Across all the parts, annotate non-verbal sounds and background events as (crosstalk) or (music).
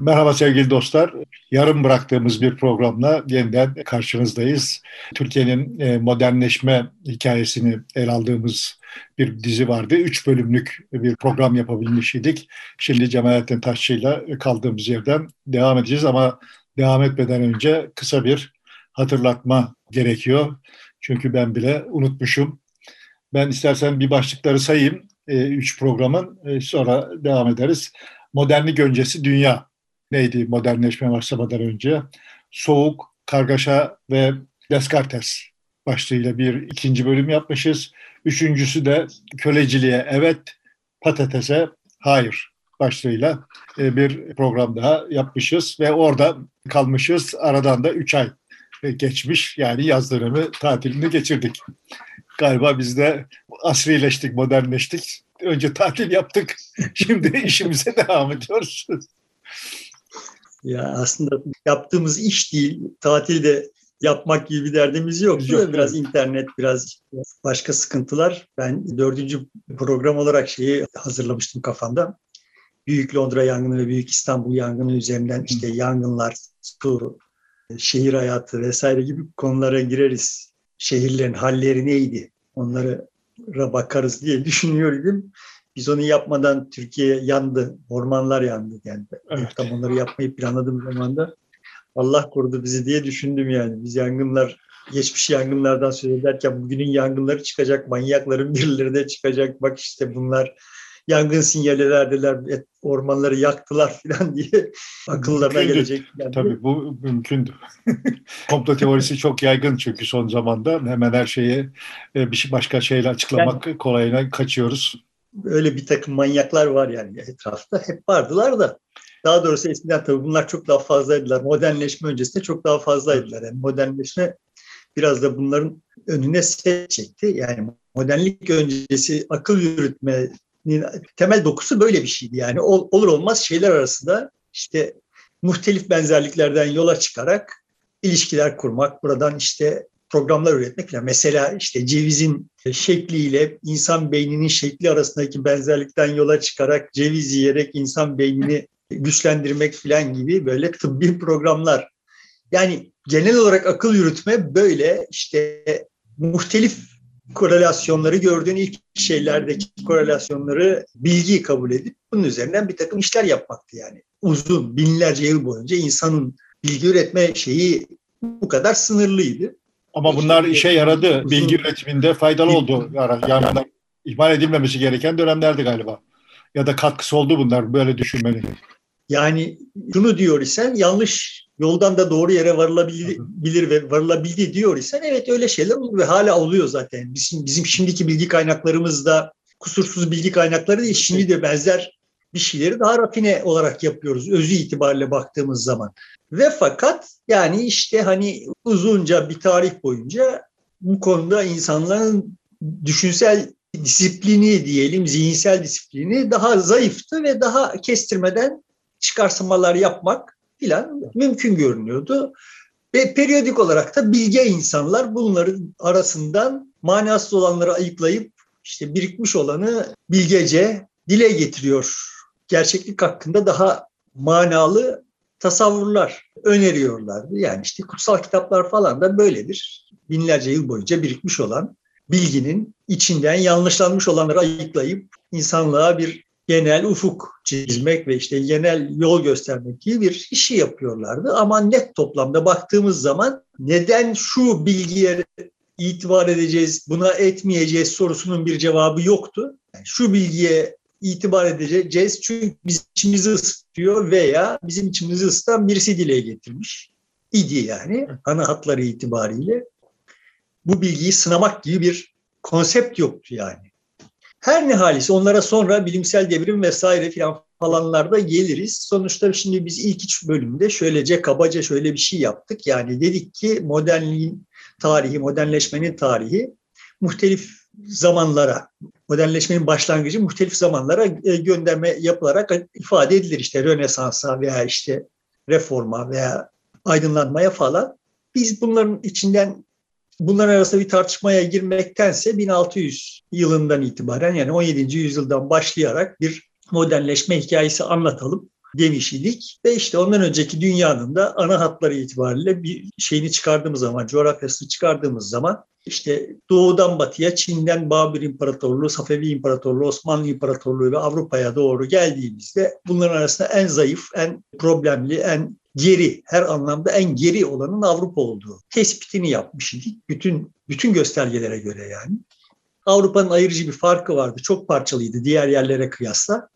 Merhaba sevgili dostlar. Yarım bıraktığımız bir programla yeniden karşınızdayız. Türkiye'nin e, modernleşme hikayesini ele aldığımız bir dizi vardı. Üç bölümlük bir program yapabilmiş idik. Şimdi Cemalettin Taşçı'yla kaldığımız yerden devam edeceğiz ama devam etmeden önce kısa bir hatırlatma gerekiyor. Çünkü ben bile unutmuşum. Ben istersen bir başlıkları sayayım. E, üç programın e, sonra devam ederiz. Modernlik öncesi dünya neydi modernleşme başlamadan önce? Soğuk, Kargaşa ve Descartes başlığıyla bir ikinci bölüm yapmışız. Üçüncüsü de köleciliğe evet, patatese hayır başlığıyla e, bir program daha yapmışız ve orada kalmışız. Aradan da üç ay geçmiş yani yaz dönemi tatilini geçirdik. Galiba biz de asrileştik, modernleştik. Önce tatil yaptık, (laughs) şimdi işimize (laughs) devam ediyoruz. Ya aslında yaptığımız iş değil, tatilde yapmak gibi bir derdimiz yok. yok biraz internet, biraz başka sıkıntılar. Ben dördüncü program olarak şeyi hazırlamıştım kafamda. Büyük Londra yangını ve Büyük İstanbul yangını üzerinden işte yangınlar, su, şehir hayatı vesaire gibi konulara gireriz. Şehirlerin halleri neydi? Onlara bakarız diye (laughs) düşünüyordum. Biz onu yapmadan Türkiye yandı, ormanlar yandı. Yani evet. tam onları yapmayı planladığım zaman da Allah korudu bizi diye düşündüm yani. Biz yangınlar, geçmiş yangınlardan söz ederken bugünün yangınları çıkacak, manyakların birileri de çıkacak. Bak işte bunlar yangın sinyali verdiler, ormanları yaktılar falan (laughs) diye akıllarına mümkündü. gelecek. Yani. Tabii bu mümkündü. (laughs) Komplo teorisi çok yaygın çünkü son zamanda hemen her şeyi e, bir şey başka şeyle açıklamak yani, kolayına kaçıyoruz öyle bir takım manyaklar var yani etrafta. Hep vardılar da. Daha doğrusu eskiden tabii bunlar çok daha fazlaydılar. Modernleşme öncesinde çok daha fazlaydılar. Yani modernleşme biraz da bunların önüne set çekti. Yani modernlik öncesi akıl yürütmenin temel dokusu böyle bir şeydi. Yani olur olmaz şeyler arasında işte muhtelif benzerliklerden yola çıkarak ilişkiler kurmak, buradan işte programlar üretmek falan. Mesela işte cevizin şekliyle insan beyninin şekli arasındaki benzerlikten yola çıkarak ceviz yiyerek insan beynini güçlendirmek falan gibi böyle tıbbi programlar. Yani genel olarak akıl yürütme böyle işte muhtelif korelasyonları gördüğün ilk şeylerdeki korelasyonları bilgi kabul edip bunun üzerinden bir takım işler yapmaktı yani. Uzun binlerce yıl boyunca insanın bilgi üretme şeyi bu kadar sınırlıydı. Ama bunlar işe yaradı. Bilgi üretiminde faydalı oldu. Yani ihmal edilmemesi gereken dönemlerdi galiba. Ya da katkısı oldu bunlar böyle düşünmenin. Yani şunu diyor isen yanlış yoldan da doğru yere varılabilir ve varılabildi diyor isen evet öyle şeyler olur ve hala oluyor zaten. Bizim, bizim şimdiki bilgi kaynaklarımızda kusursuz bilgi kaynakları değil. Şimdi de benzer bir şeyleri daha rafine olarak yapıyoruz özü itibariyle baktığımız zaman. Ve fakat yani işte hani uzunca bir tarih boyunca bu konuda insanların düşünsel disiplini diyelim, zihinsel disiplini daha zayıftı ve daha kestirmeden çıkarsamalar yapmak filan mümkün görünüyordu. Ve periyodik olarak da bilge insanlar bunların arasından manasız olanları ayıklayıp işte birikmiş olanı bilgece dile getiriyor. Gerçeklik hakkında daha manalı tasavvurlar öneriyorlardı. Yani işte kutsal kitaplar falan da böyledir. Binlerce yıl boyunca birikmiş olan bilginin içinden yanlışlanmış olanları ayıklayıp insanlığa bir genel ufuk çizmek ve işte genel yol göstermek gibi bir işi yapıyorlardı. Ama net toplamda baktığımız zaman neden şu bilgiye itibar edeceğiz, buna etmeyeceğiz sorusunun bir cevabı yoktu. Yani şu bilgiye itibar edeceğiz çünkü bizim içimizi ısıtıyor veya bizim içimizi ısıtan birisi dile getirmiş idi yani ana hatları itibariyle. Bu bilgiyi sınamak gibi bir konsept yoktu yani. Her ne halise onlara sonra bilimsel devrim vesaire filan falanlarda geliriz. Sonuçta şimdi biz ilk üç bölümde şöylece kabaca şöyle bir şey yaptık. Yani dedik ki modernliğin tarihi, modernleşmenin tarihi muhtelif zamanlara, modernleşmenin başlangıcı muhtelif zamanlara e, gönderme yapılarak ifade edilir. İşte Rönesans'a veya işte reforma veya aydınlanmaya falan. Biz bunların içinden bunların arasında bir tartışmaya girmektense 1600 yılından itibaren yani 17. yüzyıldan başlayarak bir modernleşme hikayesi anlatalım. Demiş idik. Ve işte ondan önceki dünyanın da ana hatları itibariyle bir şeyini çıkardığımız zaman, coğrafyasını çıkardığımız zaman işte doğudan batıya, Çin'den Babür İmparatorluğu, Safevi İmparatorluğu, Osmanlı İmparatorluğu ve Avrupa'ya doğru geldiğimizde bunların arasında en zayıf, en problemli, en geri, her anlamda en geri olanın Avrupa olduğu tespitini yapmış idik. Bütün, bütün göstergelere göre yani. Avrupa'nın ayırıcı bir farkı vardı. Çok parçalıydı diğer yerlere kıyasla.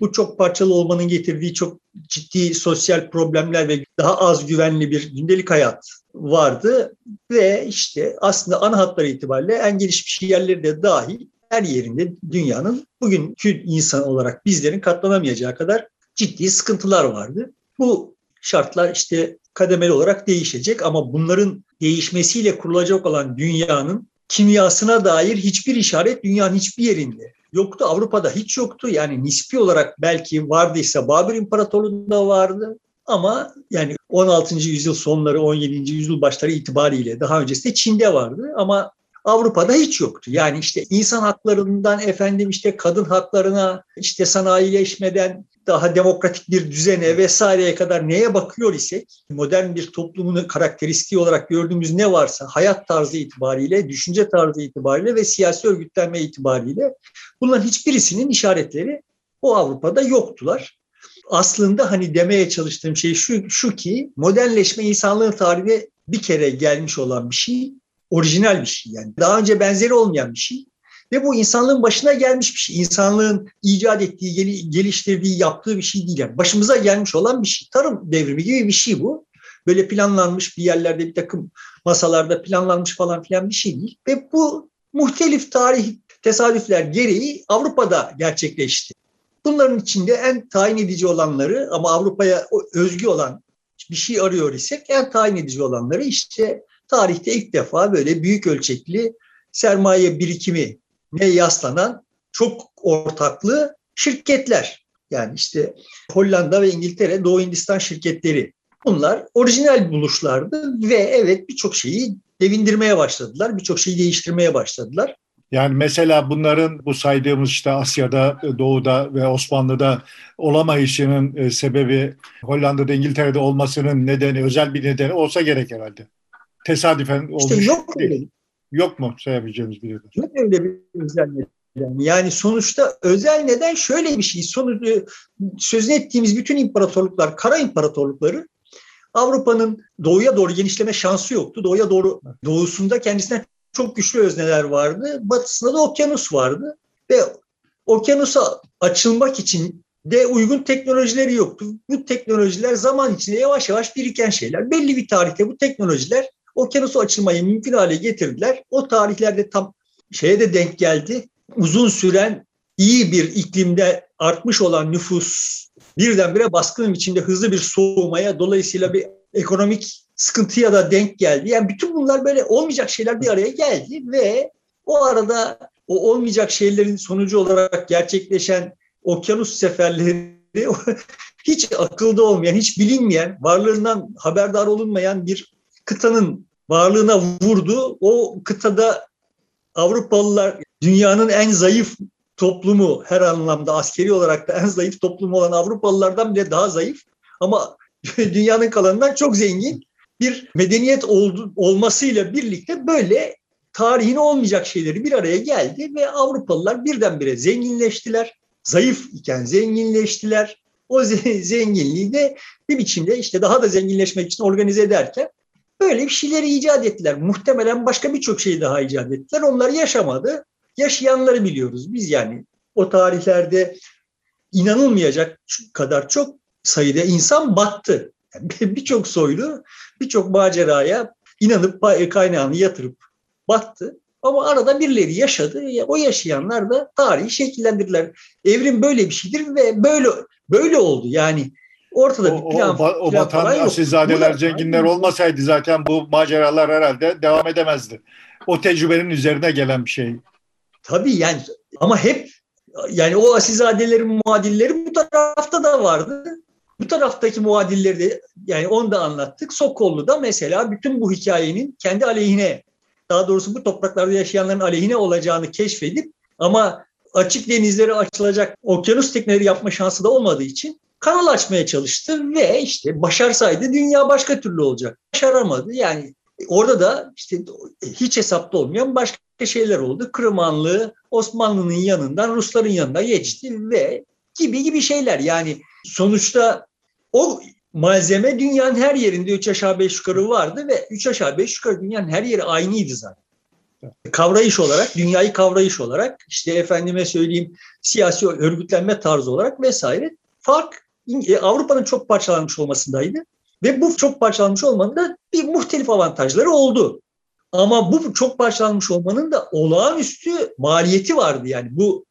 Bu çok parçalı olmanın getirdiği çok ciddi sosyal problemler ve daha az güvenli bir gündelik hayat vardı ve işte aslında ana hatları itibariyle en gelişmiş yerleri de dahil her yerinde dünyanın bugünkü insan olarak bizlerin katlanamayacağı kadar ciddi sıkıntılar vardı. Bu şartlar işte kademeli olarak değişecek ama bunların değişmesiyle kurulacak olan dünyanın kimyasına dair hiçbir işaret dünyanın hiçbir yerinde yoktu. Avrupa'da hiç yoktu. Yani nispi olarak belki vardıysa Babür İmparatorluğu'nda vardı. Ama yani 16. yüzyıl sonları 17. yüzyıl başları itibariyle daha öncesinde Çin'de vardı ama Avrupa'da hiç yoktu. Yani işte insan haklarından efendim işte kadın haklarına işte sanayileşmeden daha demokratik bir düzene vesaireye kadar neye bakıyor isek modern bir toplumun karakteristiği olarak gördüğümüz ne varsa hayat tarzı itibariyle, düşünce tarzı itibariyle ve siyasi örgütlenme itibariyle bunların hiçbirisinin işaretleri o Avrupa'da yoktular. Aslında hani demeye çalıştığım şey şu, şu ki modernleşme insanlığın tarihine bir kere gelmiş olan bir şey, orijinal bir şey yani. Daha önce benzeri olmayan bir şey ve bu insanlığın başına gelmiş bir şey. İnsanlığın icat ettiği, geliştirdiği, yaptığı bir şey değil. Yani başımıza gelmiş olan bir şey. Tarım devrimi gibi bir şey bu. Böyle planlanmış bir yerlerde bir takım masalarda planlanmış falan filan bir şey değil. Ve bu muhtelif tarih tesadüfler gereği Avrupa'da gerçekleşti. Bunların içinde en tayin edici olanları ama Avrupa'ya özgü olan bir şey arıyor isek en tayin edici olanları işte tarihte ilk defa böyle büyük ölçekli sermaye birikimi ne yaslanan çok ortaklı şirketler. Yani işte Hollanda ve İngiltere, Doğu Hindistan şirketleri. Bunlar orijinal buluşlardı ve evet birçok şeyi devindirmeye başladılar. Birçok şeyi değiştirmeye başladılar. Yani mesela bunların bu saydığımız işte Asya'da, Doğu'da ve Osmanlı'da olamayışının e, sebebi Hollanda'da, İngiltere'de olmasının nedeni, özel bir nedeni olsa gerek herhalde. Tesadüfen olmuş. İşte yok öyle. Yok mu sayabileceğimiz bir neden? Yok öyle bir özel neden. Yani sonuçta özel neden şöyle bir şey. Sonuç, e, sözünü ettiğimiz bütün imparatorluklar, kara imparatorlukları Avrupa'nın doğuya doğru genişleme şansı yoktu. Doğuya doğru doğusunda kendisine çok güçlü özneler vardı. Batısında da okyanus vardı. Ve okyanusa açılmak için de uygun teknolojileri yoktu. Bu teknolojiler zaman içinde yavaş yavaş biriken şeyler. Belli bir tarihte bu teknolojiler okyanusu açılmayı mümkün hale getirdiler. O tarihlerde tam şeye de denk geldi. Uzun süren iyi bir iklimde artmış olan nüfus birdenbire baskın içinde hızlı bir soğumaya dolayısıyla bir ekonomik sıkıntıya da denk geldi. Yani bütün bunlar böyle olmayacak şeyler bir araya geldi ve o arada o olmayacak şeylerin sonucu olarak gerçekleşen okyanus seferleri (laughs) hiç akılda olmayan, hiç bilinmeyen, varlığından haberdar olunmayan bir kıtanın varlığına vurdu. O kıtada Avrupalılar dünyanın en zayıf toplumu her anlamda askeri olarak da en zayıf toplumu olan Avrupalılardan bile daha zayıf ama (laughs) dünyanın kalanından çok zengin bir medeniyet oldu, olmasıyla birlikte böyle tarihin olmayacak şeyleri bir araya geldi ve Avrupalılar birdenbire zenginleştiler. Zayıf iken zenginleştiler. O zenginliği de bir biçimde işte daha da zenginleşmek için organize ederken Böyle bir şeyleri icat ettiler. Muhtemelen başka birçok şey daha icat ettiler. Onlar yaşamadı. Yaşayanları biliyoruz biz yani. O tarihlerde inanılmayacak kadar çok sayıda insan battı. Yani birçok soylu, birçok maceraya inanıp kaynağını yatırıp battı. Ama arada birileri yaşadı. O yaşayanlar da tarihi şekillendirdiler. Evrim böyle bir şeydir ve böyle böyle oldu. Yani Ortada bir plan, o, o, o plan batan asilzadeler, zenginler olmasaydı zaten bu maceralar herhalde devam edemezdi. O tecrübenin üzerine gelen bir şey. Tabii yani ama hep yani o asilzadelerin muadilleri bu tarafta da vardı. Bu taraftaki muadilleri de yani onu da anlattık. Sokollu'da mesela bütün bu hikayenin kendi aleyhine daha doğrusu bu topraklarda yaşayanların aleyhine olacağını keşfedip ama açık denizleri açılacak okyanus tekneleri yapma şansı da olmadığı için kanal açmaya çalıştı ve işte başarsaydı dünya başka türlü olacak. Başaramadı. Yani orada da işte hiç hesapta olmayan başka şeyler oldu. Kırmanlı Osmanlı'nın yanından Rusların yanına geçti ve gibi gibi şeyler. Yani sonuçta o malzeme dünyanın her yerinde 3 aşağı 5 yukarı vardı ve 3 aşağı 5 yukarı dünyanın her yeri aynıydı zaten. Kavrayış olarak, dünyayı kavrayış olarak, işte efendime söyleyeyim siyasi örgütlenme tarzı olarak vesaire fark Avrupa'nın çok parçalanmış olmasındaydı. Ve bu çok parçalanmış olmanın da bir muhtelif avantajları oldu. Ama bu çok parçalanmış olmanın da olağanüstü maliyeti vardı yani. Bu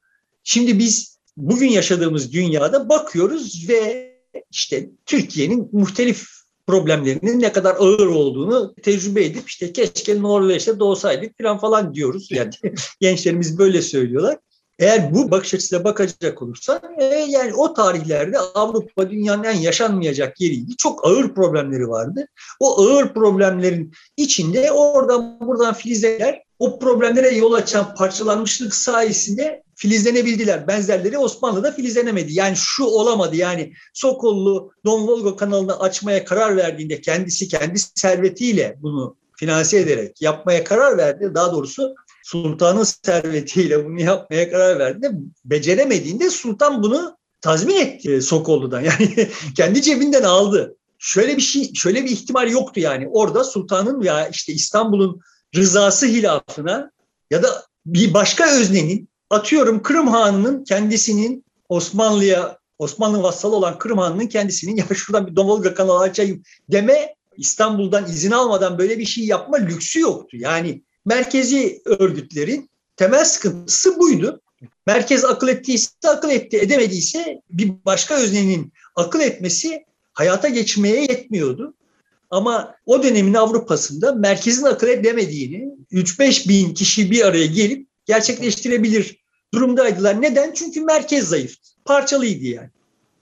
şimdi biz bugün yaşadığımız dünyada bakıyoruz ve işte Türkiye'nin muhtelif problemlerinin ne kadar ağır olduğunu tecrübe edip işte keşke Norveç'te doğsaydık falan falan diyoruz. Yani (laughs) gençlerimiz böyle söylüyorlar. Eğer bu bakış açısıyla bakacak olursa e, yani o tarihlerde Avrupa dünyanın en yaşanmayacak yeriydi. Çok ağır problemleri vardı. O ağır problemlerin içinde oradan buradan filizler o problemlere yol açan parçalanmışlık sayesinde filizlenebildiler. Benzerleri Osmanlı'da filizlenemedi. Yani şu olamadı yani Sokollu Don Volgo kanalını açmaya karar verdiğinde kendisi kendi servetiyle bunu finanse ederek yapmaya karar verdi. Daha doğrusu sultanın servetiyle bunu yapmaya karar verdiğinde beceremediğinde sultan bunu tazmin etti Sokollu'dan. (laughs) Yani kendi cebinden aldı. Şöyle bir şey, şöyle bir ihtimal yoktu yani. Orada sultanın ya işte İstanbul'un rızası hilafına ya da bir başka öznenin atıyorum Kırım Hanı'nın kendisinin Osmanlı'ya Osmanlı vassalı olan Kırım Hanı'nın kendisinin ya şuradan bir Domolga kanalı açayım deme İstanbul'dan izin almadan böyle bir şey yapma lüksü yoktu. Yani merkezi örgütlerin temel sıkıntısı buydu. Merkez akıl ettiyse akıl etti, edemediyse bir başka öznenin akıl etmesi hayata geçmeye yetmiyordu. Ama o dönemin Avrupa'sında merkezin akıl edemediğini 3-5 bin kişi bir araya gelip gerçekleştirebilir durumdaydılar. Neden? Çünkü merkez zayıf, parçalıydı yani.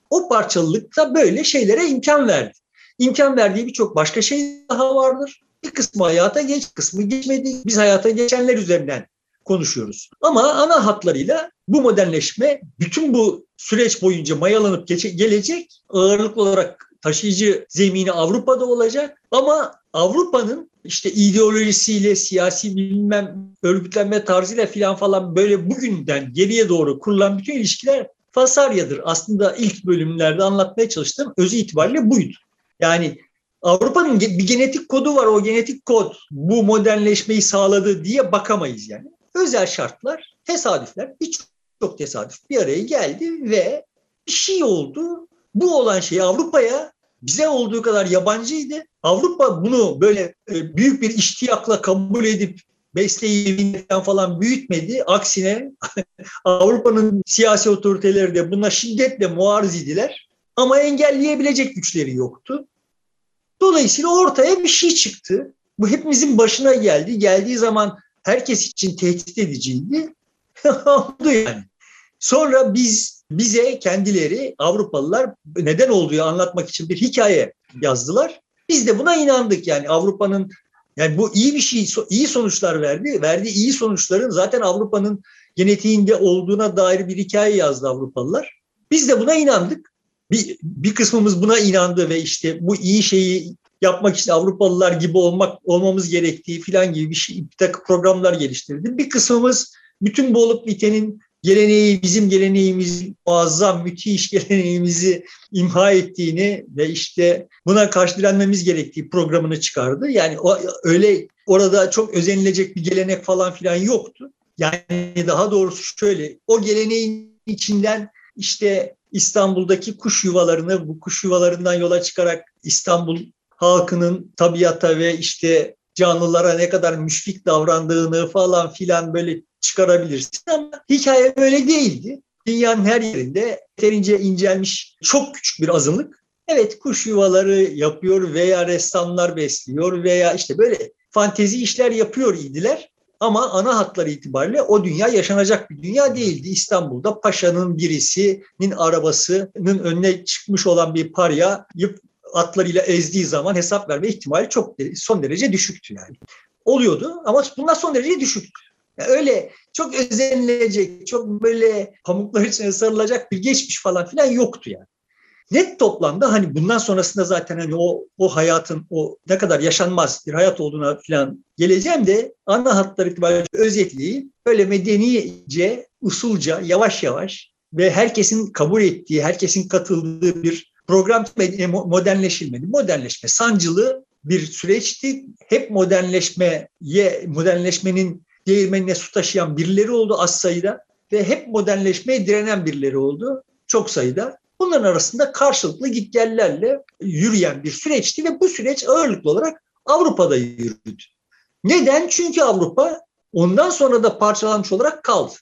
O parçalılık da böyle şeylere imkan verdi. İmkan verdiği birçok başka şey daha vardır. Bir kısmı hayata geç, kısmı geçmedi. Biz hayata geçenler üzerinden konuşuyoruz. Ama ana hatlarıyla bu modernleşme bütün bu süreç boyunca mayalanıp geçe, gelecek. Ağırlıklı olarak taşıyıcı zemini Avrupa'da olacak. Ama Avrupa'nın işte ideolojisiyle, siyasi bilmem örgütlenme tarzıyla filan falan böyle bugünden geriye doğru kurulan bütün ilişkiler Fasaryadır. Aslında ilk bölümlerde anlatmaya çalıştığım özü itibariyle buydu. Yani Avrupa'nın bir genetik kodu var. O genetik kod bu modernleşmeyi sağladı diye bakamayız yani. Özel şartlar, tesadüfler, birçok tesadüf bir araya geldi ve bir şey oldu. Bu olan şey Avrupa'ya bize olduğu kadar yabancıydı. Avrupa bunu böyle e, büyük bir iştiyakla kabul edip besleyi falan büyütmedi. Aksine (laughs) Avrupa'nın siyasi otoriteleri de buna şiddetle muarız idiler. Ama engelleyebilecek güçleri yoktu. Dolayısıyla ortaya bir şey çıktı. Bu hepimizin başına geldi. Geldiği zaman herkes için tehdit ediciydi. (laughs) Oldu yani. Sonra biz bize kendileri Avrupalılar neden olduğu anlatmak için bir hikaye yazdılar. Biz de buna inandık yani Avrupa'nın yani bu iyi bir şey, iyi sonuçlar verdi. Verdiği iyi sonuçların zaten Avrupa'nın genetiğinde olduğuna dair bir hikaye yazdı Avrupalılar. Biz de buna inandık bir, bir kısmımız buna inandı ve işte bu iyi şeyi yapmak için Avrupalılar gibi olmak olmamız gerektiği filan gibi bir, şey, bir takım programlar geliştirdi. Bir kısmımız bütün bu olup bitenin geleneği, bizim geleneğimiz, muazzam, müthiş (laughs) geleneğimizi imha ettiğini ve işte buna karşı direnmemiz gerektiği programını çıkardı. Yani o, öyle orada çok özenilecek bir gelenek falan filan yoktu. Yani daha doğrusu şöyle, o geleneğin içinden işte İstanbul'daki kuş yuvalarını bu kuş yuvalarından yola çıkarak İstanbul halkının tabiata ve işte canlılara ne kadar müşfik davrandığını falan filan böyle çıkarabilirsin ama hikaye böyle değildi. Dünyanın her yerinde yeterince incelmiş çok küçük bir azınlık evet kuş yuvaları yapıyor veya ressamlar besliyor veya işte böyle fantezi işler yapıyor idiler. Ama ana hatları itibariyle o dünya yaşanacak bir dünya değildi. İstanbul'da paşanın birisinin arabasının önüne çıkmış olan bir parya atlarıyla ezdiği zaman hesap verme ihtimali çok son derece düşüktü yani. Oluyordu ama bunlar son derece düşüktü. Yani öyle çok özenilecek, çok böyle pamuklar içine sarılacak bir geçmiş falan filan yoktu yani. Net toplamda hani bundan sonrasında zaten hani o o hayatın o ne kadar yaşanmaz bir hayat olduğuna falan geleceğim de ana hatlar itibariyle özetliği böyle medenice, usulca, yavaş yavaş ve herkesin kabul ettiği, herkesin katıldığı bir program modernleşilmedi. Modernleşme sancılı bir süreçti. Hep modernleşmeye, modernleşmenin değirmenine su taşıyan birileri oldu az sayıda ve hep modernleşmeye direnen birileri oldu çok sayıda. Bunların arasında karşılıklı gitgellerle yürüyen bir süreçti ve bu süreç ağırlıklı olarak Avrupa'da yürüdü. Neden? Çünkü Avrupa ondan sonra da parçalanmış olarak kaldı.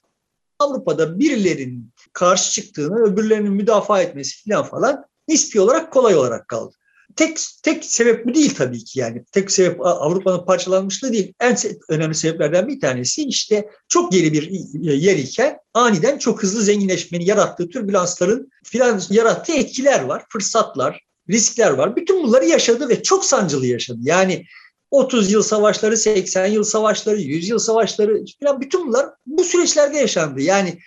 Avrupa'da birilerinin karşı çıktığını, öbürlerinin müdafaa etmesi falan falan nispi olarak kolay olarak kaldı. Tek tek sebep bu değil tabii ki yani. Tek sebep Avrupa'nın parçalanmışlığı değil. En önemli sebeplerden bir tanesi işte çok geri bir yer iken aniden çok hızlı zenginleşmenin yarattığı türbülansların filan yarattığı etkiler var, fırsatlar, riskler var. Bütün bunları yaşadı ve çok sancılı yaşadı. Yani 30 yıl savaşları, 80 yıl savaşları, 100 yıl savaşları falan bütün bunlar bu süreçlerde yaşandı. Yani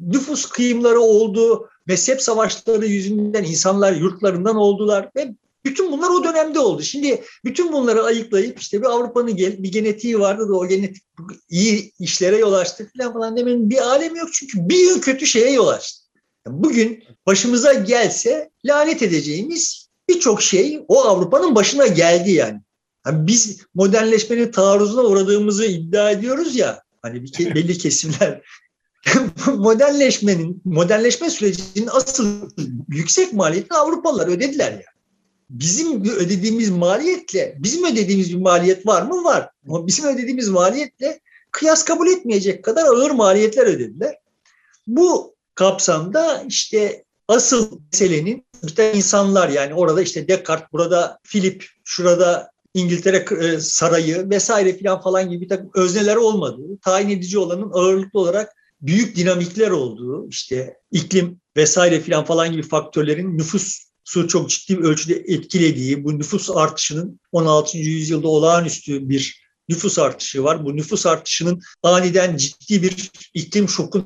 nüfus kıyımları oldu, mezhep savaşları yüzünden insanlar yurtlarından oldular ve bütün bunlar o dönemde oldu. Şimdi bütün bunları ayıklayıp işte bir Avrupa'nın bir genetiği vardı da o genetik iyi işlere yol açtı falan falan demenin bir alemi yok. Çünkü bir yıl kötü şeye yol açtı. bugün başımıza gelse lanet edeceğimiz birçok şey o Avrupa'nın başına geldi yani. yani. Biz modernleşmenin taarruzuna uğradığımızı iddia ediyoruz ya. Hani bir (laughs) belli kesimler (laughs) modernleşmenin, modernleşme sürecinin asıl yüksek maliyetini Avrupalılar ödediler yani. Bizim ödediğimiz maliyetle, bizim ödediğimiz bir maliyet var mı? Var. Ama bizim ödediğimiz maliyetle kıyas kabul etmeyecek kadar ağır maliyetler ödediler. Bu kapsamda işte asıl meselenin işte insanlar yani orada işte Descartes, burada Philip, şurada İngiltere e, sarayı vesaire filan falan gibi bir takım özneler olmadığı, tayin edici olanın ağırlıklı olarak büyük dinamikler olduğu, işte iklim vesaire filan falan gibi faktörlerin nüfusu çok ciddi bir ölçüde etkilediği, bu nüfus artışının 16. yüzyılda olağanüstü bir nüfus artışı var. Bu nüfus artışının aniden ciddi bir iklim şokuna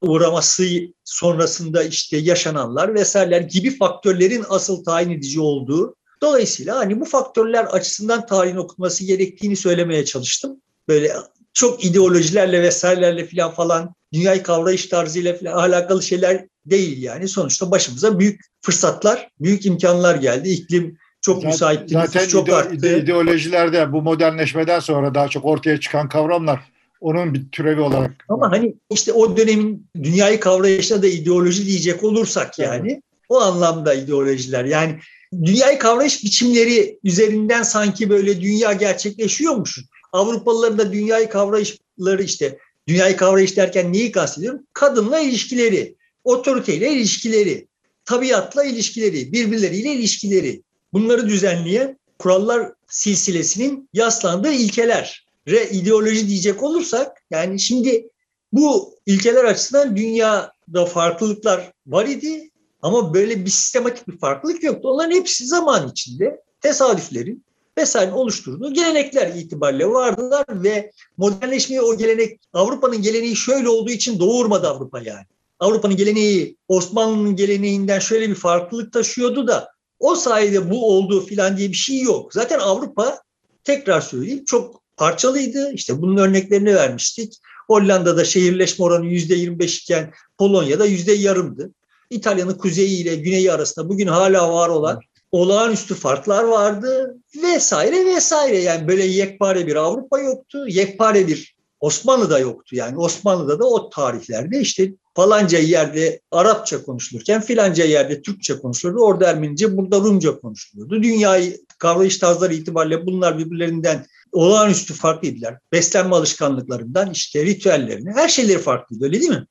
uğraması sonrasında işte yaşananlar vesaireler gibi faktörlerin asıl tayin edici olduğu. Dolayısıyla hani bu faktörler açısından tarihin okunması gerektiğini söylemeye çalıştım. Böyle çok ideolojilerle vesairelerle falan falan dünyayı kavrayış tarzıyla falan alakalı şeyler değil yani. Sonuçta başımıza büyük fırsatlar, büyük imkanlar geldi. İklim çok müsait, zaten çok ide, arttı. ideolojilerde bu modernleşmeden sonra daha çok ortaya çıkan kavramlar onun bir türevi olarak. Ama hani işte o dönemin dünyayı kavrayışına da ideoloji diyecek olursak yani evet. o anlamda ideolojiler. Yani dünyayı kavrayış biçimleri üzerinden sanki böyle dünya gerçekleşiyormuş. Avrupalıların da dünyayı kavrayışları işte dünyayı kavrayış derken neyi kastediyorum? Kadınla ilişkileri, otoriteyle ilişkileri, tabiatla ilişkileri, birbirleriyle ilişkileri. Bunları düzenleyen kurallar silsilesinin yaslandığı ilkeler. Re ideoloji diyecek olursak yani şimdi bu ilkeler açısından dünyada farklılıklar var idi ama böyle bir sistematik bir farklılık yoktu. Onların hepsi zaman içinde tesadüflerin vesaire oluşturduğu gelenekler itibariyle vardılar ve modernleşmeyi o gelenek Avrupa'nın geleneği şöyle olduğu için doğurmadı Avrupa yani. Avrupa'nın geleneği Osmanlı'nın geleneğinden şöyle bir farklılık taşıyordu da o sayede bu oldu filan diye bir şey yok. Zaten Avrupa tekrar söyleyeyim çok parçalıydı. İşte bunun örneklerini vermiştik. Hollanda'da şehirleşme oranı yüzde 25 iken Polonya'da yüzde yarımdı. İtalya'nın kuzeyi ile güneyi arasında bugün hala var olan olağanüstü farklar vardı vesaire vesaire. Yani böyle yekpare bir Avrupa yoktu, yekpare bir Osmanlı da yoktu. Yani Osmanlı'da da o tarihlerde işte falanca yerde Arapça konuşulurken filanca yerde Türkçe konuşulurdu. Orada Ermenice, burada Rumca konuşulurdu. Dünyayı kavrayış tarzları itibariyle bunlar birbirlerinden olağanüstü farklıydılar. Beslenme alışkanlıklarından işte ritüellerine her şeyleri farklıydı öyle değil mi?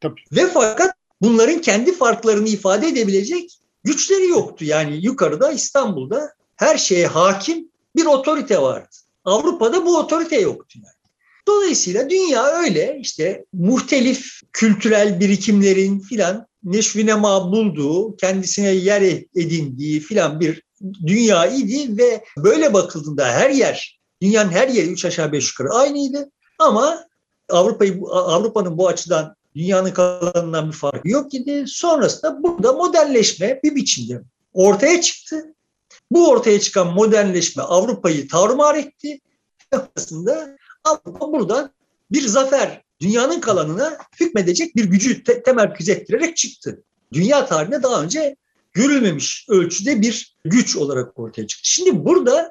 Tabii. Ve fakat bunların kendi farklarını ifade edebilecek güçleri yoktu. Yani yukarıda İstanbul'da her şeye hakim bir otorite vardı. Avrupa'da bu otorite yoktu yani. Dolayısıyla dünya öyle işte muhtelif kültürel birikimlerin filan neşvine bulduğu, kendisine yer edindiği filan bir dünya idi ve böyle bakıldığında her yer, dünyanın her yeri üç aşağı beş yukarı aynıydı. Ama Avrupa'yı Avrupa'nın bu açıdan Dünyanın kalanından bir farkı yok idi. Sonrasında burada modernleşme bir biçimde ortaya çıktı. Bu ortaya çıkan modernleşme Avrupa'yı tarumar etti. Aslında Avrupa buradan bir zafer dünyanın kalanına hükmedecek bir gücü te- temerküz ettirerek çıktı. Dünya tarihinde daha önce görülmemiş ölçüde bir güç olarak ortaya çıktı. Şimdi burada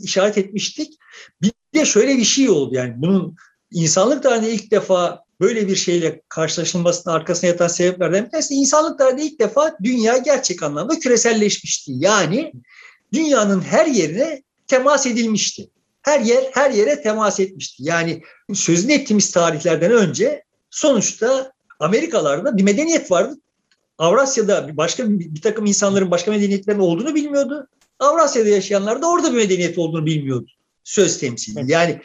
işaret etmiştik. Bir de şöyle bir şey oldu yani bunun insanlık tarihinde ilk defa böyle bir şeyle karşılaşılmasının arkasına yatan sebeplerden bir tanesi insanlık tarihinde ilk defa dünya gerçek anlamda küreselleşmişti. Yani dünyanın her yerine temas edilmişti. Her yer her yere temas etmişti. Yani sözünü ettiğimiz tarihlerden önce sonuçta Amerikalarda bir medeniyet vardı. Avrasya'da başka bir, bir takım insanların başka medeniyetlerin olduğunu bilmiyordu. Avrasya'da yaşayanlar da orada bir medeniyet olduğunu bilmiyordu. Söz temsili. Yani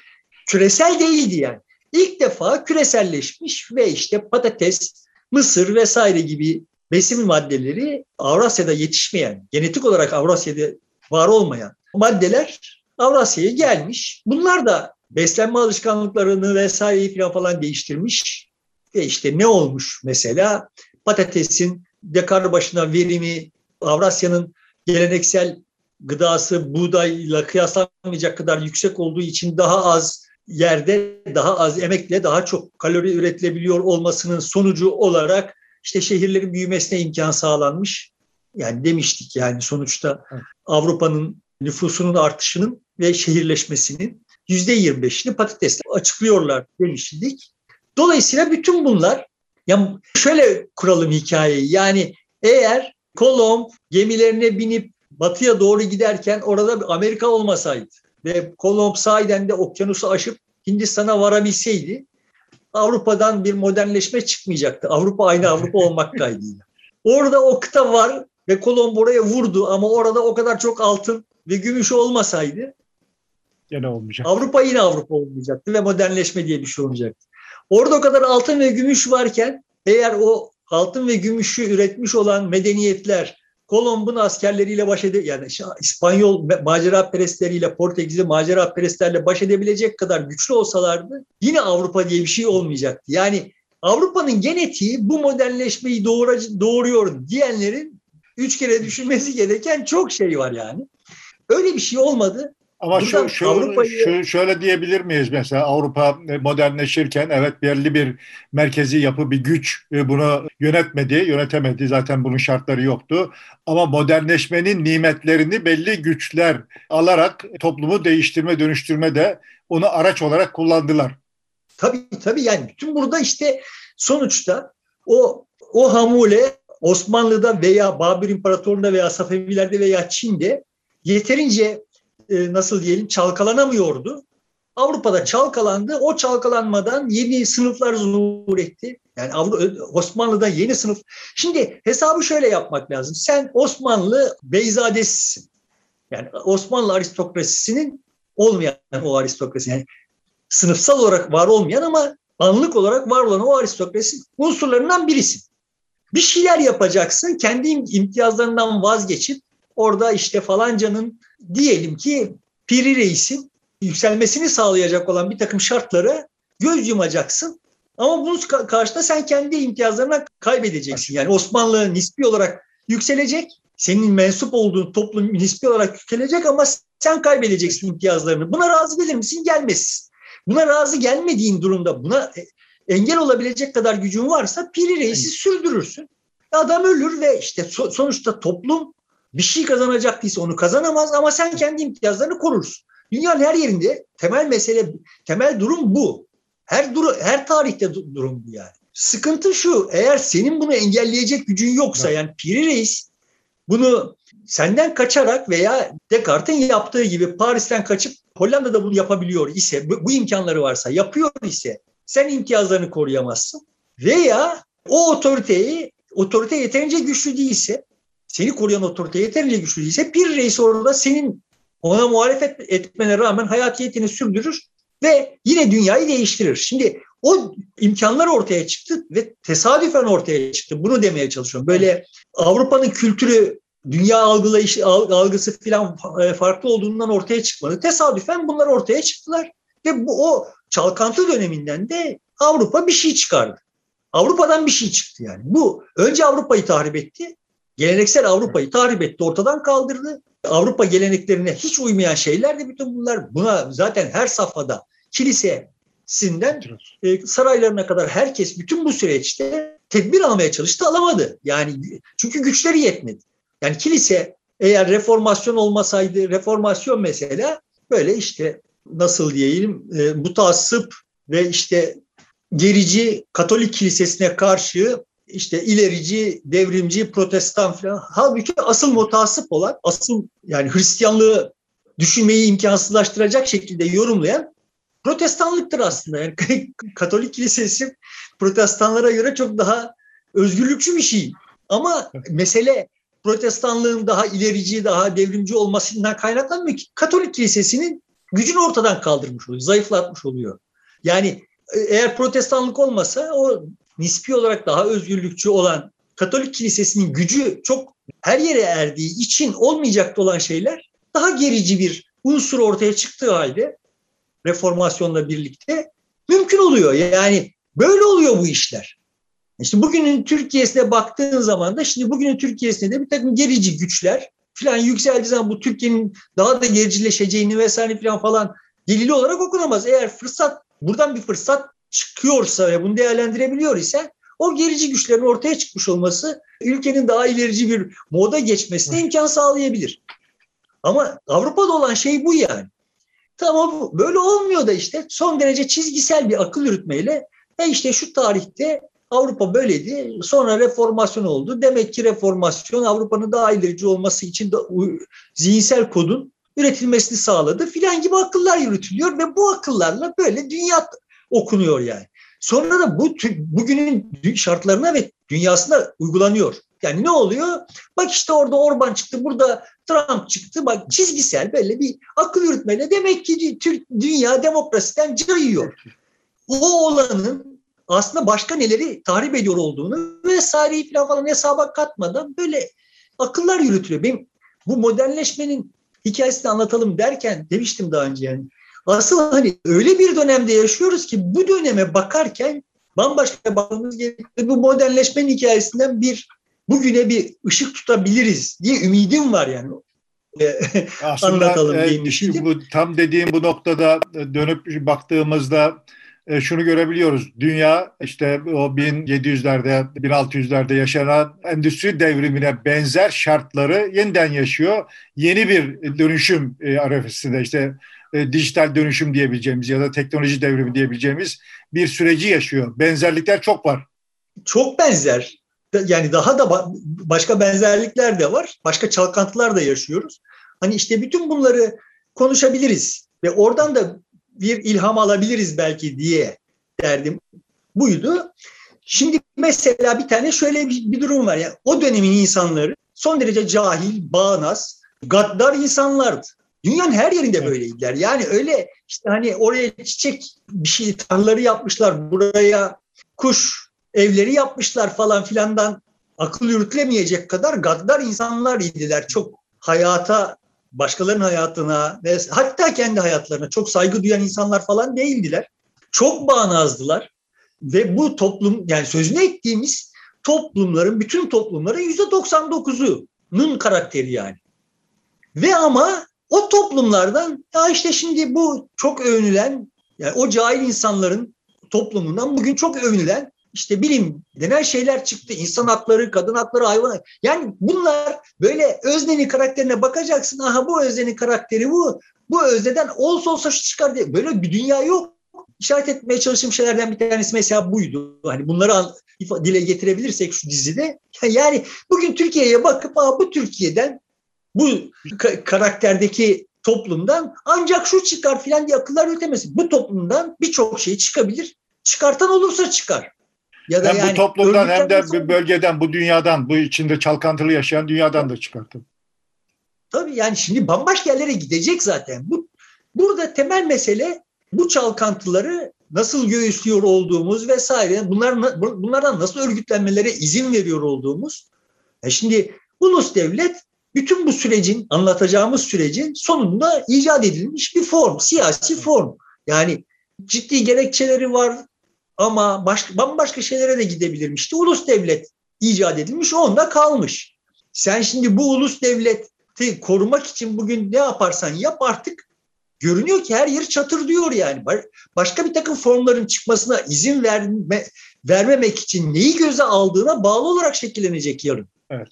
küresel değildi yani. İlk defa küreselleşmiş ve işte patates, mısır vesaire gibi besin maddeleri Avrasya'da yetişmeyen, genetik olarak Avrasya'da var olmayan maddeler Avrasya'ya gelmiş. Bunlar da beslenme alışkanlıklarını vesaireyi falan falan değiştirmiş. Ve işte ne olmuş mesela? Patatesin dekar başına verimi Avrasya'nın geleneksel gıdası buğdayla kıyaslanmayacak kadar yüksek olduğu için daha az yerde daha az emekle daha çok kalori üretilebiliyor olmasının sonucu olarak işte şehirlerin büyümesine imkan sağlanmış. Yani demiştik yani sonuçta Avrupa'nın nüfusunun artışının ve şehirleşmesinin yüzde 25'ini patatesle açıklıyorlar demiştik. Dolayısıyla bütün bunlar ya şöyle kuralım hikayeyi yani eğer Kolomb gemilerine binip batıya doğru giderken orada Amerika olmasaydı ve Kolomb sahiden de okyanusu aşıp Hindistan'a varabilseydi Avrupa'dan bir modernleşme çıkmayacaktı. Avrupa aynı Avrupa (laughs) olmak kaydıyla. Orada o kıta var ve Kolomb oraya vurdu ama orada o kadar çok altın ve gümüş olmasaydı yine olmayacak. Avrupa yine Avrupa olmayacaktı ve modernleşme diye bir şey olmayacaktı. Orada o kadar altın ve gümüş varken eğer o altın ve gümüşü üretmiş olan medeniyetler Kolomb'un askerleriyle baş ede yani İspanyol macera perestleriyle Portekizli macera perestlerle baş edebilecek kadar güçlü olsalardı yine Avrupa diye bir şey olmayacaktı. Yani Avrupa'nın genetiği bu modernleşmeyi doğuracı, doğuruyor diyenlerin üç kere düşünmesi gereken çok şey var yani. Öyle bir şey olmadı. Ama şu, şu, şu, şöyle diyebilir miyiz mesela Avrupa modernleşirken evet belli bir merkezi yapı bir güç e, bunu yönetmedi, yönetemedi. Zaten bunun şartları yoktu. Ama modernleşmenin nimetlerini belli güçler alarak toplumu değiştirme, dönüştürme de onu araç olarak kullandılar. Tabii tabii yani bütün burada işte sonuçta o o hamule Osmanlı'da veya Babür İmparatorluğu'nda veya Safevilerde veya Çin'de yeterince e, nasıl diyelim çalkalanamıyordu. Avrupa'da çalkalandı. O çalkalanmadan yeni sınıflar zuhur etti. Yani Osmanlı'da yeni sınıf. Şimdi hesabı şöyle yapmak lazım. Sen Osmanlı beyzadesisin. Yani Osmanlı aristokrasisinin olmayan o aristokrasi. Yani sınıfsal olarak var olmayan ama anlık olarak var olan o aristokrasi unsurlarından birisin. Bir şeyler yapacaksın. Kendi imtiyazlarından vazgeçip orada işte falancanın diyelim ki Piri Reis'in yükselmesini sağlayacak olan bir takım şartları göz yumacaksın. Ama bunun karşısında sen kendi imtiyazlarına kaybedeceksin. Yani Osmanlı nispi olarak yükselecek. Senin mensup olduğun toplum nispi olarak yükselecek ama sen kaybedeceksin imtiyazlarını. Buna razı gelir misin? Gelmezsin. Buna razı gelmediğin durumda buna e, engel olabilecek kadar gücün varsa Piri Reis'i sürdürürsün. Adam ölür ve işte sonuçta toplum bir şey kazanacak değilse onu kazanamaz ama sen kendi imtiyazlarını korursun. Dünyanın her yerinde temel mesele, temel durum bu. Her duru, her tarihte durum bu yani. Sıkıntı şu, eğer senin bunu engelleyecek gücün yoksa yani Piri Reis bunu senden kaçarak veya Descartes'in yaptığı gibi Paris'ten kaçıp Hollanda'da bunu yapabiliyor ise, bu, bu imkanları varsa, yapıyor ise sen imtiyazlarını koruyamazsın. Veya o otoriteyi, otorite yeterince güçlü değilse seni koruyan otorite yeterince güçlü değilse bir reis orada senin ona muhalefet etmene rağmen hayatiyetini sürdürür ve yine dünyayı değiştirir. Şimdi o imkanlar ortaya çıktı ve tesadüfen ortaya çıktı. Bunu demeye çalışıyorum. Böyle Avrupa'nın kültürü, dünya algılayışı, algısı falan e, farklı olduğundan ortaya çıkmadı. Tesadüfen bunlar ortaya çıktılar. Ve bu o çalkantı döneminden de Avrupa bir şey çıkardı. Avrupa'dan bir şey çıktı yani. Bu önce Avrupa'yı tahrip etti. Geleneksel Avrupa'yı tahrip etti, ortadan kaldırdı. Avrupa geleneklerine hiç uymayan şeyler de bütün bunlar. Buna zaten her safhada kilisesinden e, saraylarına kadar herkes bütün bu süreçte tedbir almaya çalıştı, alamadı. Yani çünkü güçleri yetmedi. Yani kilise eğer reformasyon olmasaydı, reformasyon mesela böyle işte nasıl diyeyim e, mutassıp ve işte gerici Katolik kilisesine karşı işte ilerici, devrimci, protestan falan. Halbuki asıl mutasip olan, asıl yani Hristiyanlığı düşünmeyi imkansızlaştıracak şekilde yorumlayan protestanlıktır aslında. Yani (laughs) Katolik kilisesi protestanlara göre çok daha özgürlükçü bir şey. Ama mesele protestanlığın daha ilerici, daha devrimci olmasından kaynaklanmıyor ki Katolik kilisesinin gücünü ortadan kaldırmış oluyor, zayıflatmış oluyor. Yani e, eğer protestanlık olmasa o nispi olarak daha özgürlükçü olan Katolik kilisesinin gücü çok her yere erdiği için olmayacaktı olan şeyler daha gerici bir unsur ortaya çıktığı halde reformasyonla birlikte mümkün oluyor. Yani böyle oluyor bu işler. İşte bugünün Türkiye'sine baktığın zaman da şimdi bugünün Türkiye'sinde de bir takım gerici güçler falan yükseldiği zaman bu Türkiye'nin daha da gericileşeceğini vesaire falan falan delili olarak okunamaz. Eğer fırsat buradan bir fırsat çıkıyorsa ve bunu değerlendirebiliyor ise o gerici güçlerin ortaya çıkmış olması ülkenin daha ilerici bir moda geçmesine imkan sağlayabilir. Ama Avrupa'da olan şey bu yani. Tamam böyle olmuyor da işte son derece çizgisel bir akıl yürütmeyle e işte şu tarihte Avrupa böyleydi. Sonra reformasyon oldu. Demek ki reformasyon Avrupa'nın daha ilerici olması için de zihinsel kodun üretilmesini sağladı filan gibi akıllar yürütülüyor ve bu akıllarla böyle dünya okunuyor yani. Sonra da bu bugünün şartlarına ve dünyasına uygulanıyor. Yani ne oluyor? Bak işte orada Orban çıktı, burada Trump çıktı. Bak çizgisel böyle bir akıl yürütmeyle demek ki Türk dünya demokrasiden cayıyor. O olanın aslında başka neleri tahrip ediyor olduğunu vesaireyi falan falan hesaba katmadan böyle akıllar yürütülüyor. Benim bu modernleşmenin hikayesini anlatalım derken demiştim daha önce yani Asıl hani öyle bir dönemde yaşıyoruz ki bu döneme bakarken bambaşka bakmamız gerekiyor. Bu modernleşmenin hikayesinden bir bugüne bir ışık tutabiliriz diye ümidim var yani. (laughs) Aslında Anlatalım e, düşündüm. Bu, tam dediğim bu noktada dönüp baktığımızda e, şunu görebiliyoruz. Dünya işte o 1700'lerde, 1600'lerde yaşanan endüstri devrimine benzer şartları yeniden yaşıyor. Yeni bir dönüşüm e, arefesinde işte e, dijital dönüşüm diyebileceğimiz ya da teknoloji devrimi diyebileceğimiz bir süreci yaşıyor. Benzerlikler çok var. Çok benzer. Yani daha da başka benzerlikler de var. Başka çalkantılar da yaşıyoruz. Hani işte bütün bunları konuşabiliriz ve oradan da bir ilham alabiliriz belki diye derdim buydu. Şimdi mesela bir tane şöyle bir, bir durum var. Yani o dönemin insanları son derece cahil, bağnaz, gaddar insanlardı. Dünyanın her yerinde böyleydiler. Yani öyle işte hani oraya çiçek bir şey tarlaları yapmışlar, buraya kuş evleri yapmışlar falan filandan akıl yürütülemeyecek kadar gaddar insanlar idiler. Çok hayata, başkalarının hayatına ve hatta kendi hayatlarına çok saygı duyan insanlar falan değildiler. Çok bağnazdılar ve bu toplum yani sözüne ettiğimiz toplumların, bütün toplumların yüzde 99'unun karakteri yani. Ve ama o toplumlardan ya işte şimdi bu çok övünülen yani o cahil insanların toplumundan bugün çok övünülen işte bilim denen şeyler çıktı. İnsan hakları, kadın hakları, hayvan Yani bunlar böyle öznenin karakterine bakacaksın. Aha bu öznenin karakteri bu. Bu özneden olsa olsa şu çıkar diye. Böyle bir dünya yok. İşaret etmeye çalıştığım şeylerden bir tanesi mesela buydu. Hani bunları dile getirebilirsek şu dizide. Yani bugün Türkiye'ye bakıp Aa, bu Türkiye'den bu karakterdeki toplumdan ancak şu çıkar filan diye akıllar yürütemesin. Bu toplumdan birçok şey çıkabilir. Çıkartan olursa çıkar. Ya da hem yani bu toplumdan hem de bir bölgeden, bu dünyadan, bu içinde çalkantılı yaşayan dünyadan da çıkartın. Tabii yani şimdi bambaşka yerlere gidecek zaten. Bu burada temel mesele bu çalkantıları nasıl göğüslüyor olduğumuz vesaire. Bunlar bunlardan nasıl örgütlenmelere izin veriyor olduğumuz. E şimdi ulus devlet bütün bu sürecin, anlatacağımız sürecin sonunda icat edilmiş bir form, siyasi form. Yani ciddi gerekçeleri var, ama baş, bambaşka şeylere de gidebilirmişti. Ulus devlet icat edilmiş, onda kalmış. Sen şimdi bu ulus devleti korumak için bugün ne yaparsan yap artık görünüyor ki her yer çatır diyor yani. Başka bir takım formların çıkmasına izin verme, vermemek için neyi göze aldığına bağlı olarak şekillenecek yarın. Evet.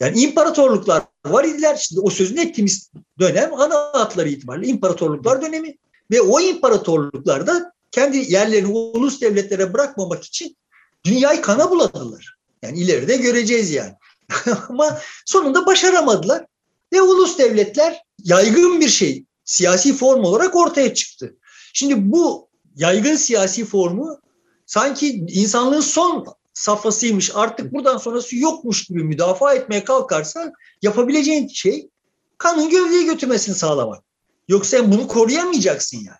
Yani imparatorluklar var idiler. Şimdi o sözünü ettiğimiz dönem ana hatları itibariyle imparatorluklar dönemi. Ve o imparatorluklarda kendi yerlerini ulus devletlere bırakmamak için dünyayı kana buladılar. Yani ileride göreceğiz yani. (laughs) Ama sonunda başaramadılar. Ve ulus devletler yaygın bir şey, siyasi form olarak ortaya çıktı. Şimdi bu yaygın siyasi formu sanki insanlığın son safhasıymış artık buradan sonrası yokmuş gibi müdafaa etmeye kalkarsan yapabileceğin şey kanın gövdeye götürmesini sağlamak. Yoksa sen bunu koruyamayacaksın yani.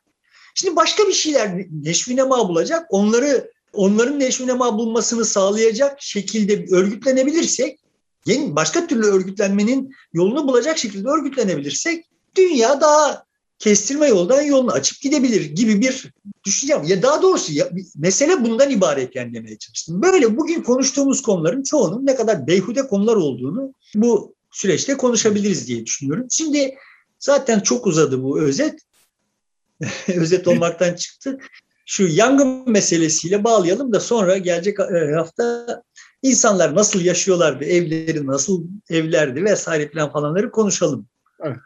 Şimdi başka bir şeyler neşvinema bulacak. Onları onların neşvinema bulmasını sağlayacak şekilde örgütlenebilirsek, yeni başka türlü örgütlenmenin yolunu bulacak şekilde örgütlenebilirsek dünya daha kestirme yoldan yolunu açıp gidebilir gibi bir düşüncem. Ya daha doğrusu ya, mesele bundan ibaret yani demeye çalıştım. Böyle bugün konuştuğumuz konuların çoğunun ne kadar beyhude konular olduğunu bu süreçte konuşabiliriz diye düşünüyorum. Şimdi zaten çok uzadı bu özet. (laughs) özet olmaktan çıktı. Şu yangın meselesiyle bağlayalım da sonra gelecek e, hafta insanlar nasıl yaşıyorlardı, evleri nasıl evlerdi vesaire falan falanları konuşalım. Evet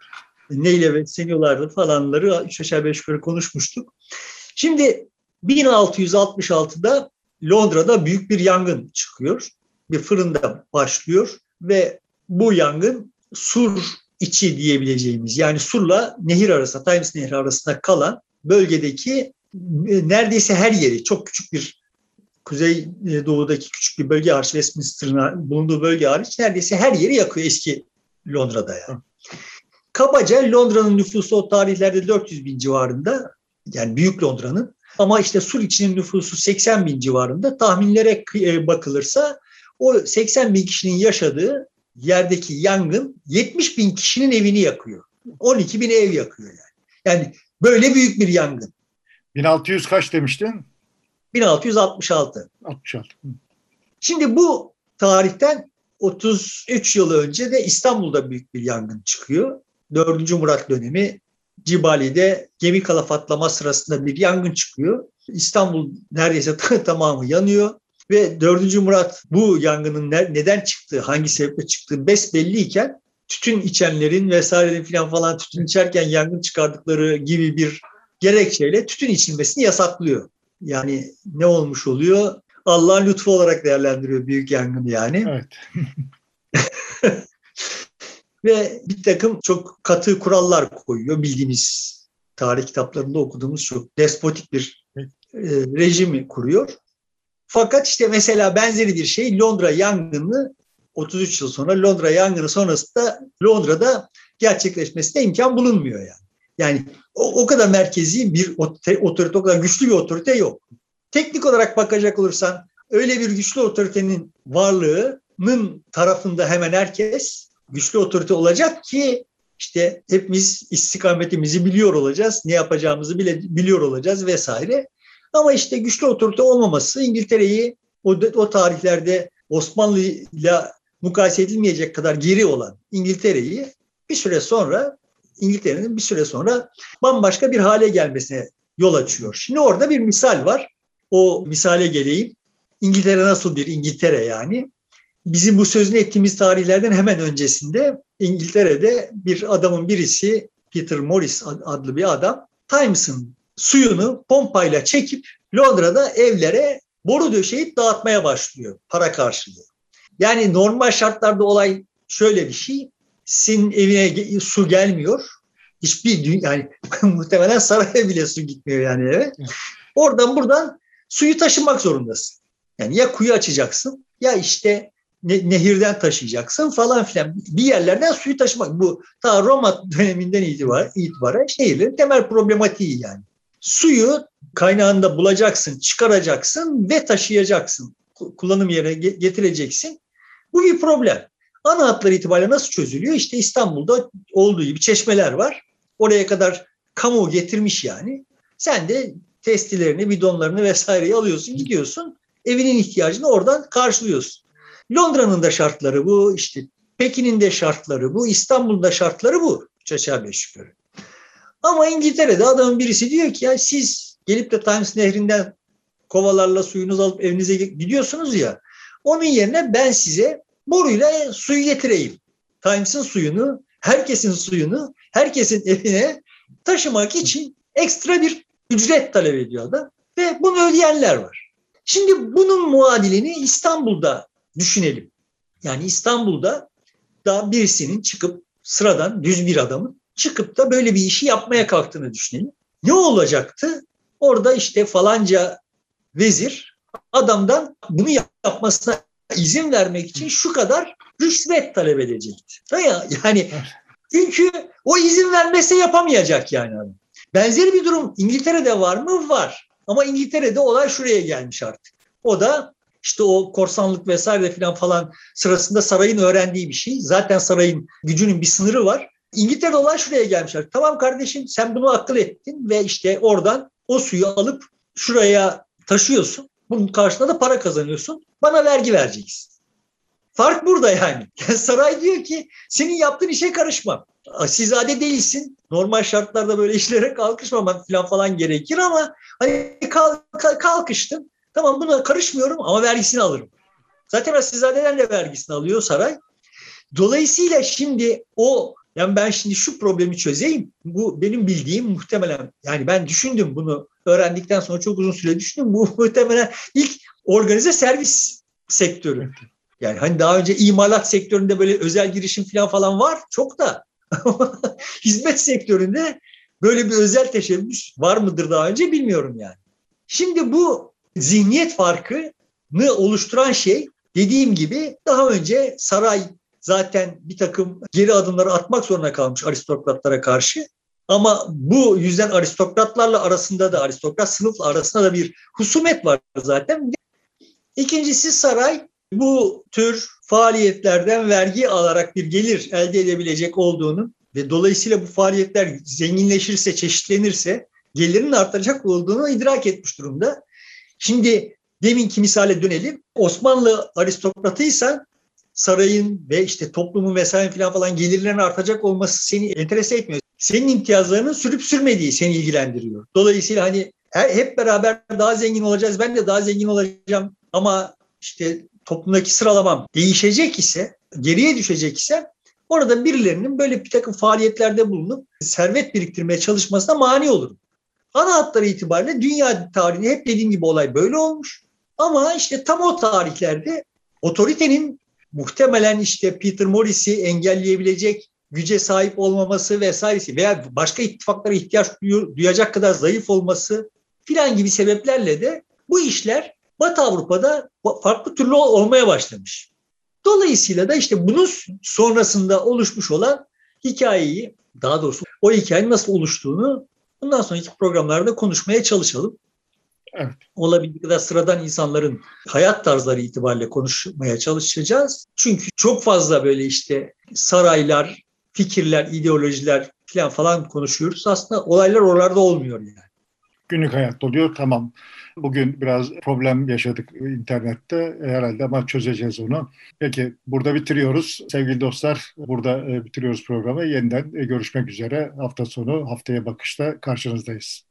neyle besleniyorlardı falanları üç aşağı beş yukarı konuşmuştuk. Şimdi 1666'da Londra'da büyük bir yangın çıkıyor. Bir fırında başlıyor ve bu yangın sur içi diyebileceğimiz yani surla nehir arasında, Thames Nehri arasında kalan bölgedeki e, neredeyse her yeri çok küçük bir kuzey e, doğudaki küçük bir bölge hariç Westminster'ın bulunduğu bölge hariç neredeyse her yeri yakıyor eski Londra'da yani. Kabaca Londra'nın nüfusu o tarihlerde 400 bin civarında. Yani büyük Londra'nın. Ama işte Suriç'in nüfusu 80 bin civarında. Tahminlere e, bakılırsa o 80 bin kişinin yaşadığı yerdeki yangın 70 bin kişinin evini yakıyor. 12 bin ev yakıyor yani. Yani böyle büyük bir yangın. 1600 kaç demiştin? 1666. 66. Şimdi bu tarihten 33 yıl önce de İstanbul'da büyük bir yangın çıkıyor. 4. Murat dönemi Cibali'de gemi kalafatlama sırasında bir yangın çıkıyor. İstanbul neredeyse (laughs) tamamı yanıyor ve 4. Murat bu yangının neden çıktığı, hangi sebeple çıktığı besbelliyken tütün içenlerin vesaire filan falan tütün içerken yangın çıkardıkları gibi bir gerekçeyle tütün içilmesini yasaklıyor. Yani ne olmuş oluyor? Allah'ın lütfu olarak değerlendiriyor büyük yangını yani. Evet. (laughs) ve bir takım çok katı kurallar koyuyor. Bildiğimiz tarih kitaplarında okuduğumuz çok despotik bir e, rejimi kuruyor. Fakat işte mesela benzeri bir şey Londra yangını 33 yıl sonra Londra yangını sonrasında Londra'da gerçekleşmesine imkan bulunmuyor yani. Yani o, o kadar merkezi bir otorite, o kadar güçlü bir otorite yok. Teknik olarak bakacak olursan öyle bir güçlü otoritenin varlığının tarafında hemen herkes güçlü otorite olacak ki işte hepimiz istikametimizi biliyor olacağız, ne yapacağımızı bile biliyor olacağız vesaire. Ama işte güçlü otorite olmaması İngiltere'yi o, o tarihlerde Osmanlı ile mukayese edilmeyecek kadar geri olan İngiltere'yi bir süre sonra İngiltere'nin bir süre sonra bambaşka bir hale gelmesine yol açıyor. Şimdi orada bir misal var. O misale geleyim. İngiltere nasıl bir İngiltere yani? Bizim bu sözünü ettiğimiz tarihlerden hemen öncesinde İngiltere'de bir adamın birisi Peter Morris adlı bir adam Times'ın suyunu pompayla çekip Londra'da evlere boru döşeyip dağıtmaya başlıyor para karşılığı. Yani normal şartlarda olay şöyle bir şey. Senin evine su gelmiyor. Hiçbir yani (laughs) muhtemelen saraya bile su gitmiyor yani eve. Oradan buradan suyu taşımak zorundasın. Yani ya kuyu açacaksın ya işte ne, nehirden taşıyacaksın falan filan. Bir yerlerden suyu taşımak. Bu ta Roma döneminden itibaren, itibaren şehirlerin temel problematiği yani. Suyu kaynağında bulacaksın, çıkaracaksın ve taşıyacaksın. Kullanım yerine getireceksin. Bu bir problem. Ana hatlar itibariyle nasıl çözülüyor? İşte İstanbul'da olduğu gibi çeşmeler var. Oraya kadar kamu getirmiş yani. Sen de testilerini, bidonlarını vesaireyi alıyorsun, gidiyorsun. Evinin ihtiyacını oradan karşılıyorsun. Londra'nın da şartları bu, işte Pekin'in de şartları bu, İstanbul'un da şartları bu. Çaça beş yukarı. Ama İngiltere'de adamın birisi diyor ki ya siz gelip de Times Nehri'nden kovalarla suyunuzu alıp evinize gidiyorsunuz ya. Onun yerine ben size boruyla suyu getireyim. Times'ın suyunu, herkesin suyunu, herkesin evine taşımak için ekstra bir ücret talep ediyor adam. Ve bunu ödeyenler var. Şimdi bunun muadilini İstanbul'da düşünelim. Yani İstanbul'da da birisinin çıkıp sıradan düz bir adamın çıkıp da böyle bir işi yapmaya kalktığını düşünelim. Ne olacaktı? Orada işte falanca vezir adamdan bunu yapmasına izin vermek için şu kadar rüşvet talep edecekti. Yani çünkü o izin vermese yapamayacak yani adam. Benzeri bir durum İngiltere'de var mı? Var. Ama İngiltere'de olay şuraya gelmiş artık. O da işte o korsanlık vesaire falan falan sırasında sarayın öğrendiği bir şey. Zaten sarayın gücünün bir sınırı var. İngiltere'de olay şuraya gelmiş artık. Tamam kardeşim sen bunu akıl ettin ve işte oradan o suyu alıp şuraya taşıyorsun. Bunun karşılığında da para kazanıyorsun. Bana vergi vereceksin. Fark burada yani. (laughs) Saray diyor ki senin yaptığın işe karışmam. Asilzade değilsin. Normal şartlarda böyle (laughs) işlere kalkışmaman falan falan gerekir ama hani kalk, kalkıştın. Tamam buna karışmıyorum ama vergisini alırım. Zaten asilzadeden de vergisini alıyor saray. Dolayısıyla şimdi o yani ben şimdi şu problemi çözeyim. Bu benim bildiğim muhtemelen yani ben düşündüm bunu öğrendikten sonra çok uzun süre düşündüm. Bu (laughs) muhtemelen ilk organize servis sektörü. Yani hani daha önce imalat sektöründe böyle özel girişim falan falan var çok da (laughs) hizmet sektöründe böyle bir özel teşebbüs var mıdır daha önce bilmiyorum yani. Şimdi bu zihniyet farkını oluşturan şey dediğim gibi daha önce saray zaten bir takım geri adımları atmak zorunda kalmış aristokratlara karşı. Ama bu yüzden aristokratlarla arasında da aristokrat sınıfla arasında da bir husumet var zaten. İkincisi saray bu tür faaliyetlerden vergi alarak bir gelir elde edebilecek olduğunu ve dolayısıyla bu faaliyetler zenginleşirse, çeşitlenirse gelirin artacak olduğunu idrak etmiş durumda. Şimdi deminki misale dönelim. Osmanlı aristokratıysan sarayın ve işte toplumun vesaire falan falan gelirlerin artacak olması seni enterese etmiyor. Senin imtiyazlarının sürüp sürmediği seni ilgilendiriyor. Dolayısıyla hani hep beraber daha zengin olacağız. Ben de daha zengin olacağım ama işte toplumdaki sıralamam değişecek ise, geriye düşecek ise orada birilerinin böyle bir takım faaliyetlerde bulunup servet biriktirmeye çalışmasına mani olurum. Ana hatları itibariyle dünya tarihinde hep dediğim gibi olay böyle olmuş. Ama işte tam o tarihlerde otoritenin muhtemelen işte Peter Morris'i engelleyebilecek güce sahip olmaması vesairesi veya başka ittifaklara ihtiyaç duyacak kadar zayıf olması filan gibi sebeplerle de bu işler Batı Avrupa'da farklı türlü olmaya başlamış. Dolayısıyla da işte bunun sonrasında oluşmuş olan hikayeyi, daha doğrusu o hikayenin nasıl oluştuğunu bundan sonraki programlarda konuşmaya çalışalım. Evet. Olabildiği kadar sıradan insanların hayat tarzları itibariyle konuşmaya çalışacağız. Çünkü çok fazla böyle işte saraylar, fikirler, ideolojiler falan falan konuşuyoruz. Aslında olaylar oralarda olmuyor yani. Günlük hayatta oluyor tamam. Bugün biraz problem yaşadık internette herhalde ama çözeceğiz onu. Peki burada bitiriyoruz. Sevgili dostlar burada e, bitiriyoruz programı. Yeniden e, görüşmek üzere. Hafta sonu haftaya bakışta karşınızdayız.